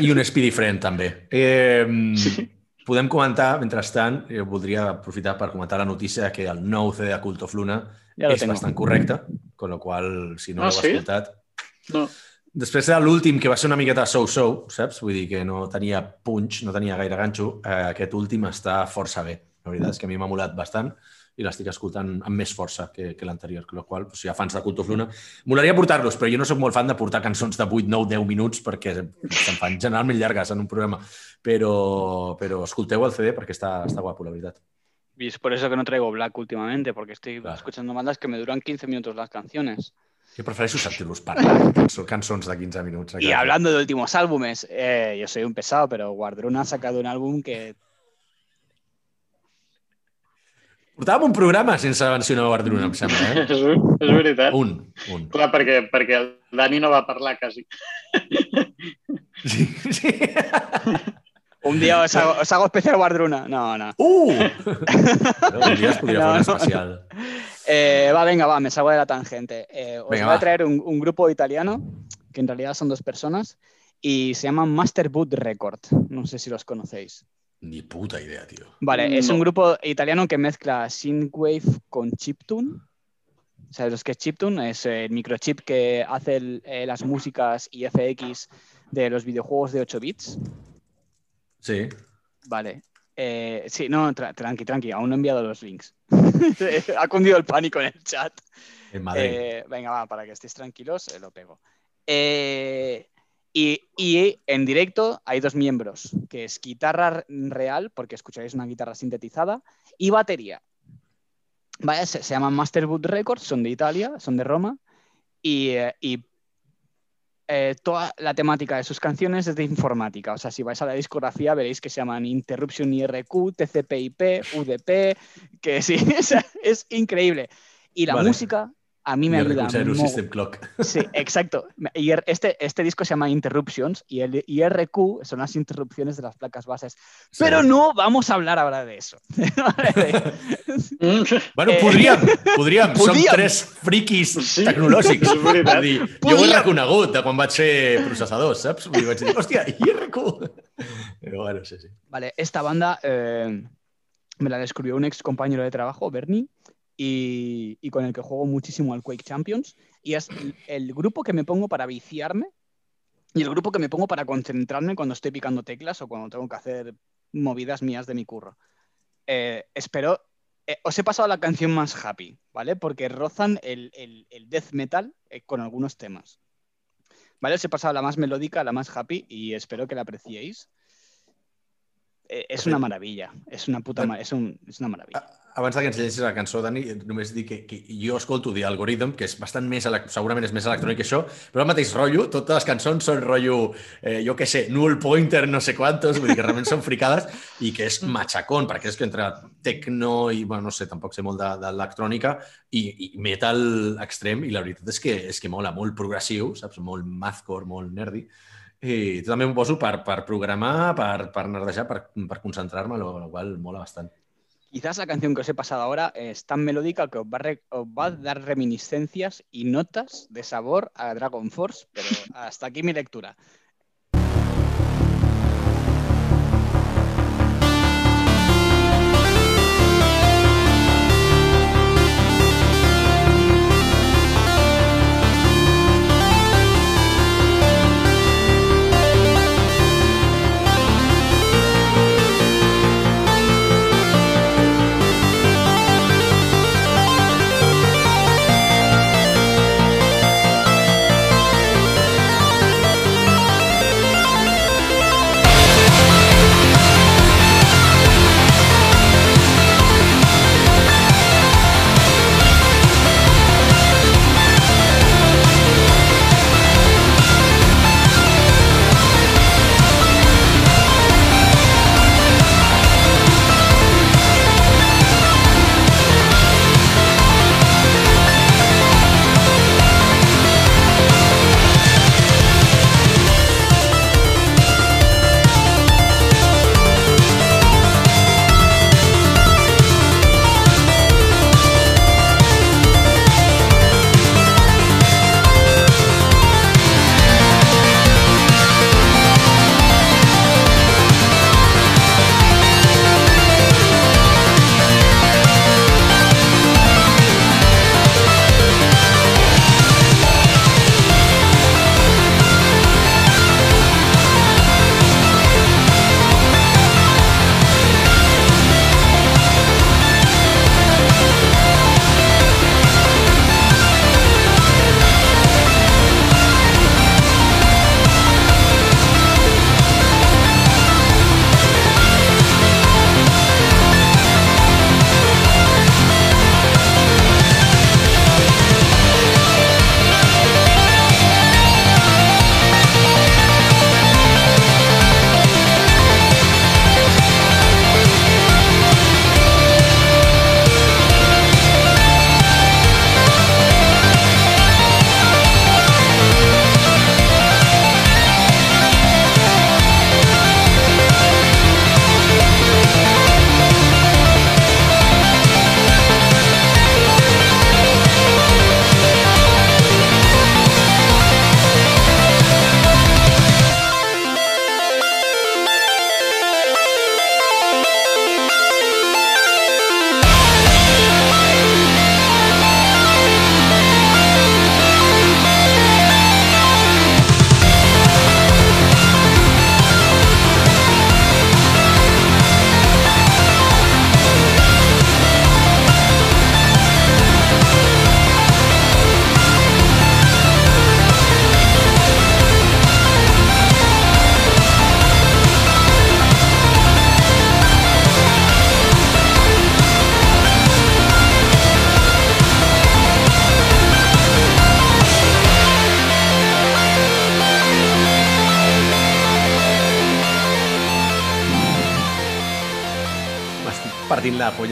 I un Speedy Friend, també. Eh, Sí. Podem comentar, mentrestant, jo voldria aprofitar per comentar la notícia que el nou CD de Cult of Luna lo és tengo. bastant correcte, con lo qual, si no Ah, l'heu sí? escoltat... No. Després de l'últim, que va ser una miqueta so-so, saps? Vull dir que no tenia punch, no tenia gaire ganxo, eh, aquest últim està força bé. La veritat és que a mi m'ha molat bastant i l'estic escoltant amb més força que, que l'anterior, amb la qual cosa, si hi ha fans de Culto Fluna, molaria portar-los, però jo no sóc molt fan de portar cançons de 8, 9, 10 minuts perquè se'n fan generalment llargues en un programa, però, però escolteu el CD perquè està, està guapo, la veritat. Y es por eso que no traigo Black últimamente, porque estoy Claro. escuchando bandas que me duran 15 minutos las canciones. Jo prefereixo sentir-los parlar, cançons, cançons de 15 minuts. a Y hablando de últimos álbumes, eh, yo soy un pesado, pero Guardruna ha sacado un álbum que Portàvem un programa sense mencionar Guardruna, em sembla, eh? És, és veritat. Un, un. Clar, perquè, perquè el Dani no va parlar quasi. Sí, sí. un día os hago, os hago especial Guardruna. No, no. Uh! No, un dia es podria fer un especial. Eh, va, venga, va, me salgo de la tangente. Eh, os Venga, voy a traer un, un grupo italiano, que en realidad son dos personas, y se llaman Master Boot Record. No sé si los conocéis. Ni puta idea, tío. Vale, es un grupo italiano que mezcla synthwave con chiptune. ¿Sabes lo que es chiptune? Es el microchip que hace el- eh, las músicas y FX de los videojuegos de 8 bits. Sí. Vale. Eh, sí, no, tra- tranqui, tranqui, aún no he enviado los links. ha cundido el pánico en el chat. En Madrid. Eh, venga, va, para que estéis tranquilos, eh, lo pego. Eh, y, y en directo hay dos miembros, que es guitarra real, porque escucharéis una guitarra sintetizada, y batería. Vaya, se, se llaman Masterwood Records, son de Italia, son de Roma, y, eh, y, eh, toda la temática de sus canciones es de informática. O sea, si vais a la discografía veréis que se llaman Interruption IRQ, TCP/IP, UDP, que sí, es increíble. Y la Vale. música a mí me el ayuda. System Clock. Sí, exacto. Y er- este, este disco se llama Interruptions y el IRQ son las interrupciones de las placas bases. Sí. Pero no vamos a hablar ahora de eso. Bueno, Eh, podríem, podríem. Som tres friquis Sí, tecnològics. és dir, jo ho he reconegut de quan vaig fer processador, saps? Vaig dir, hòstia, IRQ. Però bueno, sí, sí. Vale, esta banda eh, me la descubrió un ex compañero de trabajo, Bernie, y, con el que juego muchísimo al Quake Champions. Y es el- grupo que me pongo para viciarme y el grupo que me pongo para concentrarme cuando estoy picando teclas o cuando tengo que hacer movidas mías de mi curro. Eh, espero. eh, os he pasado la canción más happy, ¿vale? Porque rozan el, el- el death metal eh, con algunos temas. ¿Vale? Os he pasado la más melódica, la más happy y espero que la apreciéis. Eh, és una meravella, és una puta ma és, un, és una meravella. Abans de que ens llegeixis la cançó, Dani, només dir que, que jo escolto The Algorithm, que és bastant més, segurament és més electrònic que això, però el mateix rotllo, totes les cançons són rotllo, eh, jo què sé, null pointer, no sé quantos, vull dir que realment són fricades i que és matxacón, perquè és que entre techno i, bueno, no sé, tampoc sé molt de- d'electrònica i, i metal extrem, i la veritat és que, és que mola, molt progressiu, saps? Molt mathcore, molt nerdy. I també m'ho poso per, per programar, per, per nerdejar, per, per concentrar-me, la qual mola bastant. Quizás la canción que os he pasado ahora es tan melódica que os va, re- os va a dar reminiscencias y notas de sabor a Dragon Force, pero hasta aquí mi lectura.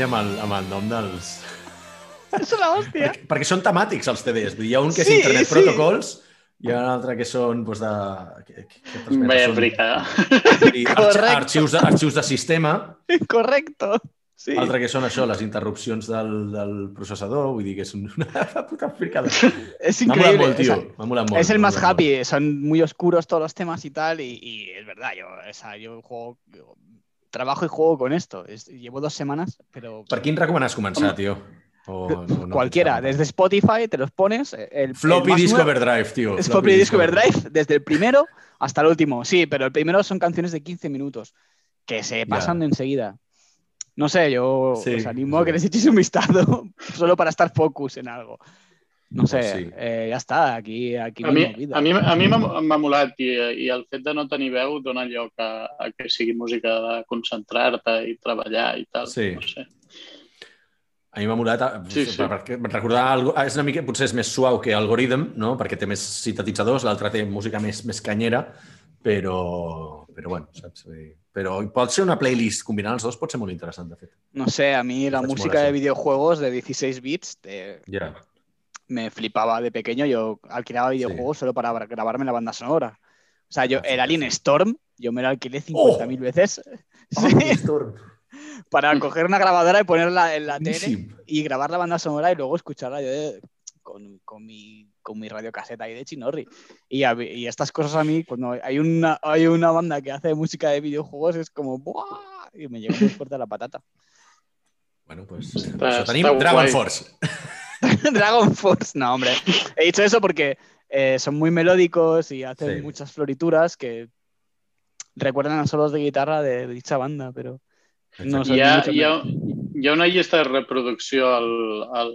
Amb el, amb el nom dels... És la hòstia. Perquè, perquè són temàtics, els dir, Hi ha un que és Sí, Internet sí. Protocols i hi ha un altre que són doncs, de... Que, que, que transmeten, Veia són- frica. i arxi, Correcte. arxius, de, arxius de sistema, Correcto. Sí. altre que són això, les interrupcions del, del processador, vull dir que és un- una puta fricada. Es M'ha molat increíble. molt, tio. M'ha molat molt. es el m'ha más molt. happy, son muy oscuros todos los temas y tal, y, y es verdad, yo, o sea, yo juego, trabajo y juego con esto. Es- llevo dos semanas, pero Per quin recomanes començar, tio? O, no cualquiera, desde Spotify te los pones. El, el Floppy Disk nuevo- Overdrive, tío. Es Floppy Disk Overdrive, desde el primero hasta el último. Sí, pero el primero son canciones de 15 minutos que se pasan enseguida. No sé, yo Sí, os animo a que les echéis un vistazo solo para estar focus en algo. No sé, Sí. eh, ya está, aquí, aquí A mi, vida. a mi, a mi m'ha m'ha molat i, i el fet de no tenir veu dona lloc a, a que sigui música de concentrar-te i treballar i tal. Sí. No sé. A mi m'ha molat, eh, Sí, sí. perquè per recordar, algo, és una mica, potser és més suau que Algorithm, no? perquè té més sintetitzadors, l'altre té música més, més canyera, però, però bueno, saps? Però pot ser una playlist, combinar els dos pot ser molt interessant, de fet. No sé, a mí la música de videojuegos de 16 bits eh, Ja. Me flipaba de pequeño. Yo alquilaba videojuegos solo para grabarme la banda sonora. O sea, yo Ah, sí, el Alien sí. Storm, yo me lo alquilé ¡Oh! 50.000 veces. Sí. para coger una grabadora y ponerla en la tele y grabar la banda sonora y luego escucharla yo de- con, con mi, con mi radiocaseta ahí de Chinorri. Y, a y estas cosas a mí, cuando hay una, hay una banda que hace música de videojuegos, es como ¡buah! Y me llega muy fuerte a la patata. Bueno, pues, tenim està Dragon. Force. Dragon Force, no, hombre. He dicho eso porque eh, son muy melódicos y hacen Sí. muchas florituras que recuerdan a solos de guitarra de, de dicha banda, pero no Hi ha, mucho hi, ha, menos. hi ha una llista de reproducció al, al,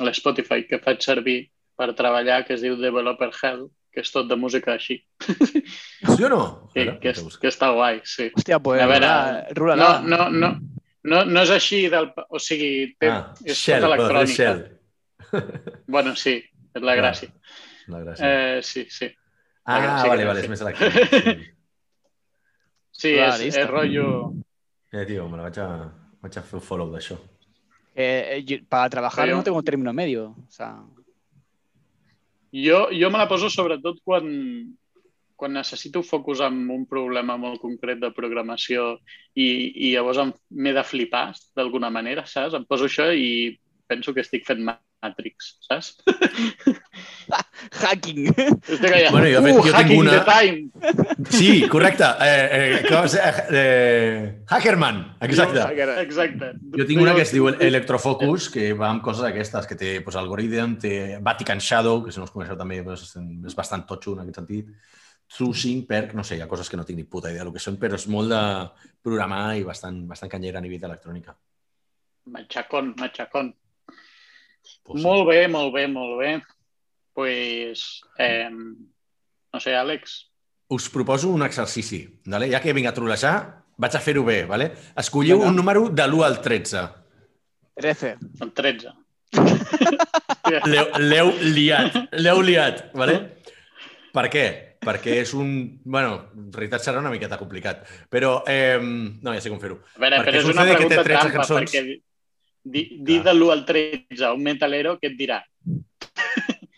a l'Spotify que faig servir per treballar que es diu Developer Hell, que és tot de música així. Sí o no? Que, Espera, que, és, que està guai, sí. Hostia, pues A veure, rula- No, no, no, no, no és així del... O sigui, té, Ah, és Shell, tot perdó, és electrònica. Shell. Bueno, sí, és la Clar. gràcia. La gràcia. Eh, sí, sí. ah, gràcia, vale, gràcia. vale, és més electrònic. Sí. Sí, Clar, és, és rotllo... Eh, tio, me la vaig a, vaig a fer un follow d'això. Eh, eh, para trabajar Pero- no tengo término medio. O sea, Jo, jo me la poso sobretot quan, quan necessito focus en un problema molt concret de programació i, i llavors m'he de flipar d'alguna manera, saps? Em poso això i penso que estic fent Matrix, saps? hacking. Bueno, jo, fet, uh, jo tinc hacking una- the time! Sí, correcte. Eh, eh, es, eh, eh, Hackerman, exacte. Exacte. Jo tinc una que es diu Electrofocus, que va amb coses aquestes, que té pues, Algorithm, té Vatican Shadow, que si no els coneixeu també pues, és bastant totxo en aquest sentit, Trushing, Perk, no sé, hi ha coses que no tinc ni puta idea del que són, però és molt de programar i bastant, bastant canyera a nivell d'electrònica. Matxacón, matxacón. Pues, Molt bé, molt bé, molt bé. pues, eh, no sé, Àlex, Us proposo un exercici, vale? ja que vinc a trolejar, vaig a fer-ho bé. Vale? Escolliu Vinga. un número de l'1 al 13. 13. el 13. L'heu- liat, l'heu liat, vale? Per què? Perquè és un... bueno, en realitat serà una miqueta complicat, però... Eh, no, ja sé com fer-ho. A veure, Perquè però és és un una pregunta 13 trampa, cançons. perquè di, di, de l'1 al 13 a un metalero, què et dirà?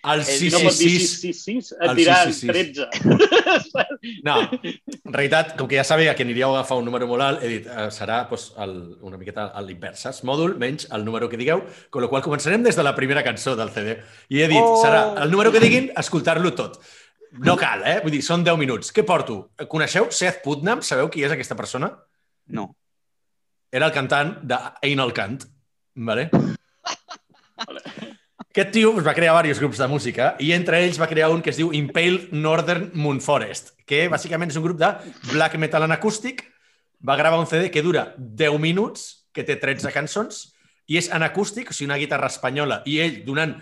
El no 666... pot dir 666, et dirà el 666. 13. No, en realitat, com que ja sabia que aniríeu a agafar un número molt alt, he dit, eh, serà doncs, el, una miqueta a l'invers, saps? Mòdul menys el número que digueu, con lo qual començarem des de la primera cançó del CD. I he dit, Oh! serà el número que diguin, escoltar-lo tot. No cal, eh? Vull dir, són 10 minuts. Què porto? Coneixeu Seth Putnam? Sabeu qui és aquesta persona? No. Era el cantant d'Anal Cant. Vale? Vale. Aquest tio pues, va crear diversos grups de música i entre ells va crear un que es diu Impaled Northern Moonforest, que bàsicament és un grup de black metal en acústic. Va gravar un CD que dura 10 minuts, que té 13 cançons, i és en acústic, o sigui, una guitarra espanyola, i ell donant...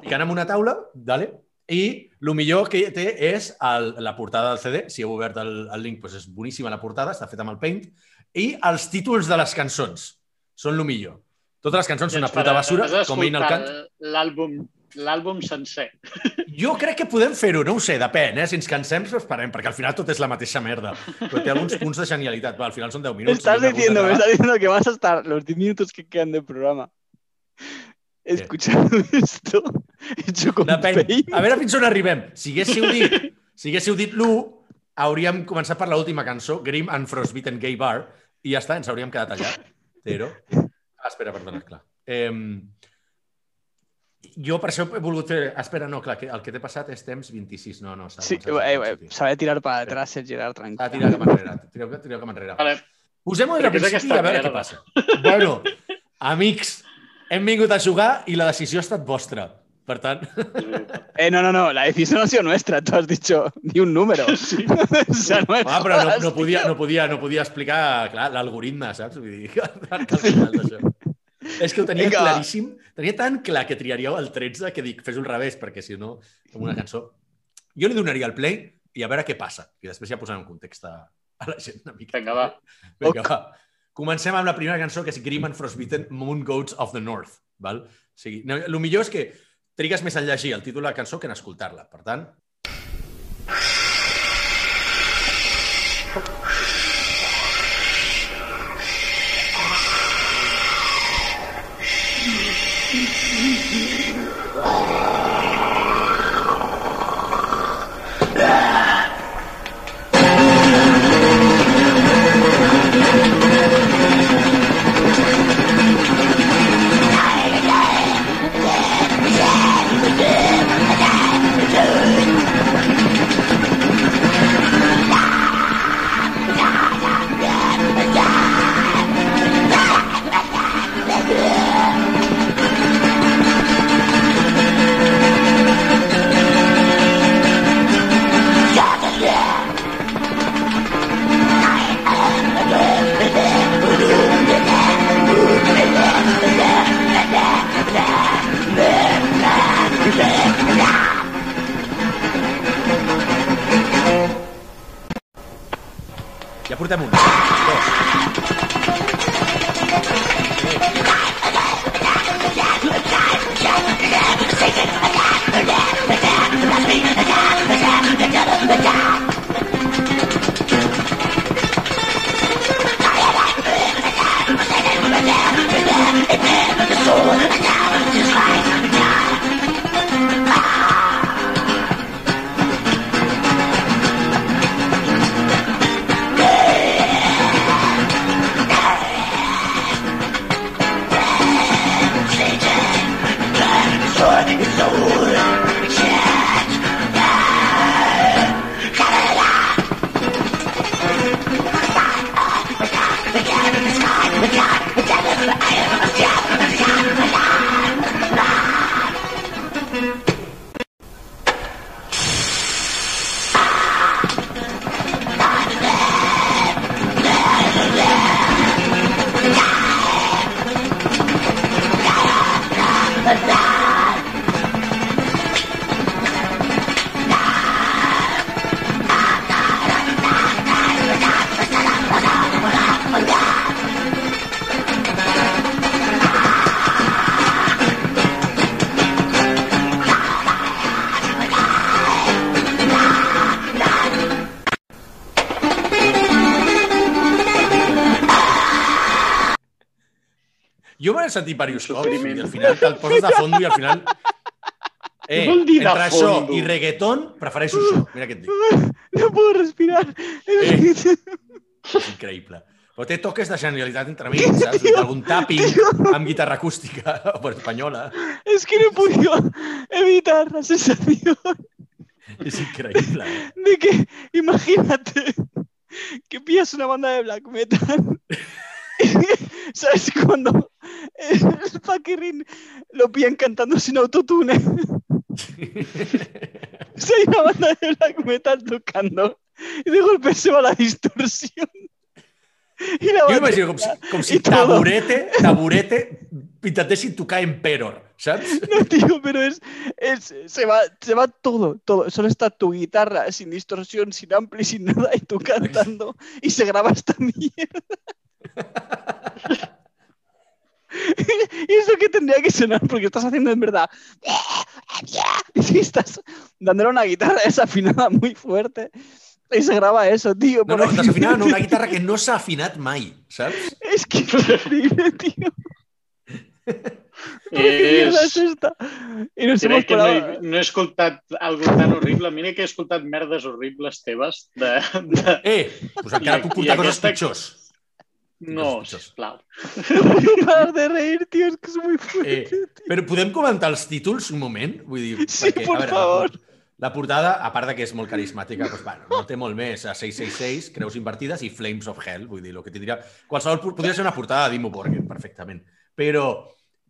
picant amb una taula, dale? i el millor que té és el, la portada del CD, si heu obert el, el link, doncs és boníssima la portada, està feta amb el Paint, i els títols de les cançons són el millor. Totes les cançons són una puta basura, com Anal Cant. L'àlbum l'àlbum sencer. Jo crec que podem fer-ho, no ho sé, depèn, eh? Si ens cansem, ens esperem, perquè al final tot és la mateixa merda. Però té alguns punts de genialitat. Va, al final són 10 minuts. Estás hagut diciendo, me estás diciendo que vas a estar los 10 minutos que quedan del programa escuchando esto hecho con Depèn. paint. A veure fins on arribem. Si haguéssiu dit, si haguéssiu dit l'1, hauríem començat per l'última cançó, Grim and Frostbitten Gay Bar, i ja està, ens hauríem quedat allà. Zero. Ah, espera, perdona, clar. Eh, jo per això he volgut fer... Ah, espera, no, clar, que el que t'he passat és temps 26. No, no, s'ha Sí, s'ha- eh, s'ha- eh, tirar para atrás el Gerard tranquilo. Ah, tira cap enrere, tira, tira cap enrere. Vale. Posem-ho des Però del principi a veure què passa. Bueno, amics, hem vingut a jugar i la decisió ha estat vostra. Per tant, Eh, no, no, no, la decisión ha sido nuestra. Tú has dicho ni un número. o sea, no, ah, però no, no, podia, no, podia, no podia explicar clar, l'algoritme, saps? Vull dir, que al final d'això. És que ho tenia Vinga. claríssim. Tenia tan clar que triaríeu el 13 que dic, fes-ho al revés, perquè si no, com una cançó... Jo li donaria el play i a veure què passa. I després ja posarem en context a, a la gent una mica. Vinga, va. Vinga, va. Comencem amb la primera cançó, que és Grim and Frostbitten Moon Goats of the North. Val? O sigui, no, el millor és que trigues més en llegir el títol de la cançó que en escoltar-la. Per tant, ja Sentit diversos cops i al final te'l poses de fondo i al final... Eh, dir entre això i reggaeton, prefereixo això. Mira què et dic. No puedo respirar. Eh. És increïble. Però té toques de genialitat entre mig, saps? Algun tapping amb guitarra acústica o per espanyola. Es que no he podido evitar la sensación És increïble. De que, imagínate, que pillas una banda de black metal. ¿Sabes cuando el Paquirrin lo pillan cantando sin autotune? Si hay una banda de black metal tocando y de golpe se va la distorsión. Y la Jo m'imagino com si, com si taburete, taburete intentessin tocar Emperor, saps? No, tío, pero es, es se, va, se va todo, todo. Solo está tu guitarra sin distorsión, sin ampli, sin nada, y tú cantando, y se graba esta mierda. y eso que tendría que sonar, porque estás haciendo en verdad. Y si estás dándole una guitarra desafinada muy fuerte y se graba eso, tío. No, por no, desafinada no, una guitarra que no s'ha afinat mai, saps? Es que es increíble, tío. ¿Qué mierda es És... esta? Y nos hemos Crec que no he, no he escoltat algo tan horrible. Mira que he escoltat merdes horribles teves de... de... Eh, doncs encara I- puc i portar coses aquesta- pitjors. No, sisplau. No parar de reír, tío. Es que es muy fuerte. Eh, però podem comentar els títols un moment? Vull dir, Sí, por la, favor. La portada, a part de que és molt carismàtica, doncs, bueno, no té molt més. A 666, Creus Invertides i Flames of Hell. Vull dir, el que tindria... Qualsevol... Podria ser una portada de Dimmu Borgir, perfectament. Però,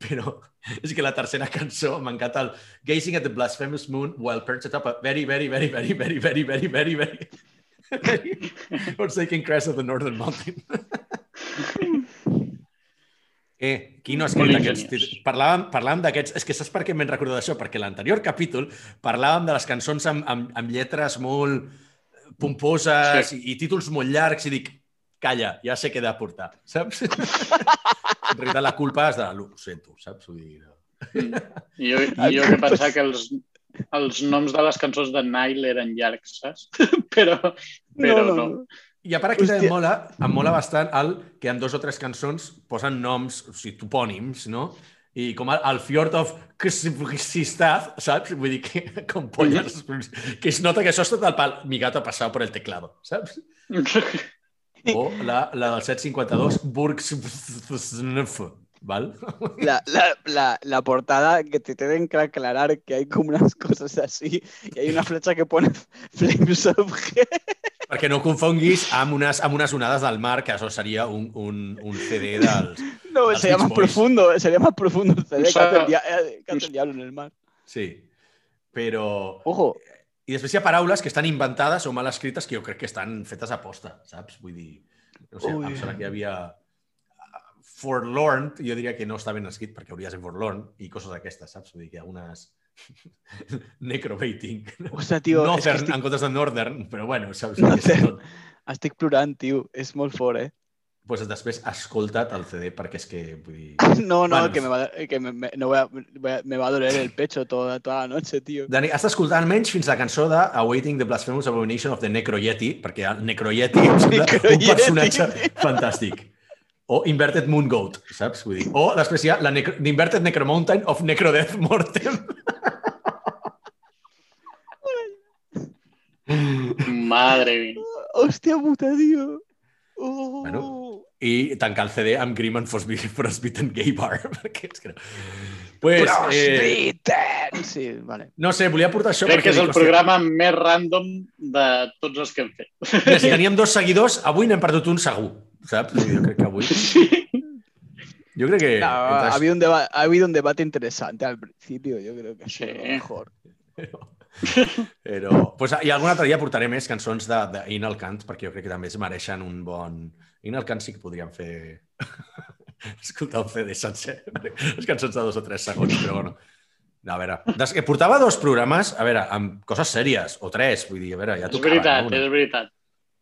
però és que la tercera cançó m'encanta el Gazing at the blasphemous moon while perched atop a very, very, very, very, very, very, very, very, very, very forsaken crest of the northern mountain. Eh, qui no ha escrit Molt aquests? Parlàvem, parlàvem d'aquests... És que saps per què me'n recordo d'això? Perquè l'anterior capítol parlàvem de les cançons amb, amb, amb lletres molt pomposes Sí. i, i títols molt llargs i dic, calla, ja sé què he de portar, saps? en realitat la culpa és de ho sento, saps? Vull dir, no. I jo, i jo que pensava que els, els noms de les cançons de Nile eren llargs, saps? però però no. no. I a part aquí també Hòstia. em mola, em mola bastant el que en dos o tres cançons posen noms, o sigui, topònims, no? I com el, el Fjord of Ksistad, saps? Vull dir que, com polles, que es nota que això és tot el pal. Mi gato ha passat per el teclado, saps? O la, la del 752, Burgsnf, val? La, la, la, la portada que te tienen que aclarar que hay como unas cosas así y hay una flecha que pone Flames of Hell. Perquè no confonguis amb unes, amb unes onades del mar, que això seria un, un, un CD dels... No, Beach más Boys. profundo, sería más profundo el CD que hace el, dia- eh, que hace el diablo en el mar. Sí, però... Ojo, I després hi ha paraules que estan inventades o mal escrites que jo crec que estan fetes a posta, saps? Vull dir, no sé, Ui. em sembla que hi havia forlorn, jo diria que no està ben escrit perquè hauria de ser forlorn i coses d'aquestes, saps? Vull dir que hi ha unes necrobating. ostres, tio, és que Northern estic, en comptes de northern, però bueno, saps? Northern. Doncs estic plorant, tio. És molt fort, eh? pues després escolta't el CD perquè és que, vull dir... No, no, Bueno. que, me va, que me, me- no voy a, voy a- me va a doler el pecho toda, toda la noche, tío. Dani, has d'escoltar almenys fins la cançó de Awaiting the Blasphemous Abomination of the Necroyeti, perquè el Necroyeti em sembla un personatge fantàstic. O Inverted Moon Goat, saps? Vull dir. O després hi ha la necro... The Inverted Necromountain of Necrodeath Mortem. Madre mía. Hostia puta, tío. Oh. Bueno. I tancar el CD amb Grim and Frostbitten Gay Bar. perquè és que no. Pues, eh, Frostbitten! Sí, vale. no sé, volia portar això Crec que és dic, el hòstia, programa més random de tots els que hem fet. Mira, si teníem dos seguidors, avui n'hem perdut un segur, saps? Jo crec que avui... Jo crec que... No, ha, habido un deba- ha habido un debate interesante al principio, yo creo que Sí. lo mejor. Però, pues, i algun altre dia portaré més cançons d'Inal Kant, perquè jo crec que també es mereixen un bon... Inal Kant sí que podríem fer... Escoltar un CD sencer. Les cançons de dos o tres segons, però bueno. No, a veure, des que portava dos programes, a veure, amb coses sèries, o tres, vull dir, a veure, ja és tocava. veritat, no? Una. és veritat.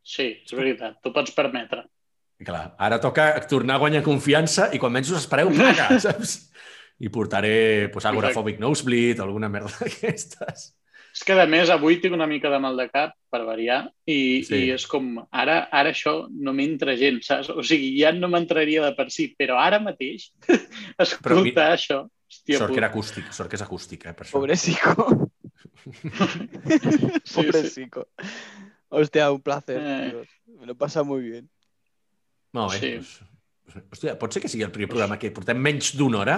Sí, és veritat. T'ho pots permetre. Clar, ara toca tornar a guanyar confiança i quan menys us espereu, placa, saps? I portaré pues, Agoraphobic Nosebleed o alguna merda d'aquestes. És que, a més, avui tinc una mica de mal de cap, per variar, i, Sí. sí. i és com, ara, ara això no m'entra gens, saps? O sigui, ja no m'entraria de per si, però ara mateix, escoltar mira, això... Hòstia, Sort que era acústic, sort que és acústic, eh, per això. Pobrecico. Sí, sí. Pobrecico. Hostia, un placer. Eh. tíos. Me lo pasa muy bien. Molt bé. Sí. Doncs, hòstia, pot ser que sigui el primer programa que portem menys d'una hora?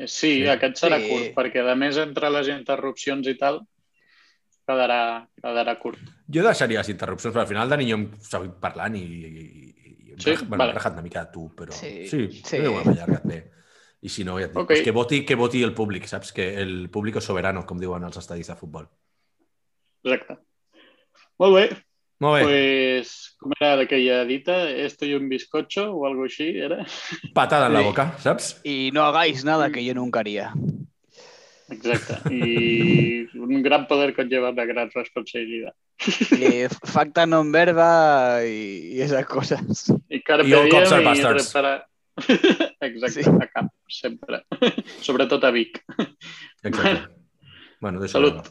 Sí, Sí. aquest serà Sí. curt, perquè a més entre les interrupcions i tal, quedarà, quedarà curt. Jo deixaria les interrupcions, però al final Dani i jo hem seguit parlant i, i, i, i Sí? bueno, Vale. rajat una mica de tu, però Sí, sí, sí. sí. ho hem allargat bé. I si no, ja et dic, Ok. pues que, voti, que voti el públic, saps? Que el públic és soberano, com diuen els estadis de futbol. Exacte. Molt bé, Molt bé, pues, com era aquella dita? Esto y un bizcocho o algo així, era? patada en la sí. boca, saps? Y no hagáis nada que yo nunca haría. Exacte. I un gran poder conlleva una gran responsabilitat. Eh, facta non verba y, y esas cosas. I carpe I cops diem i bastards. repara... Exacte, Sí. a cap, sempre. Sobretot a Vic. Exacte. Bueno, deixa Salut.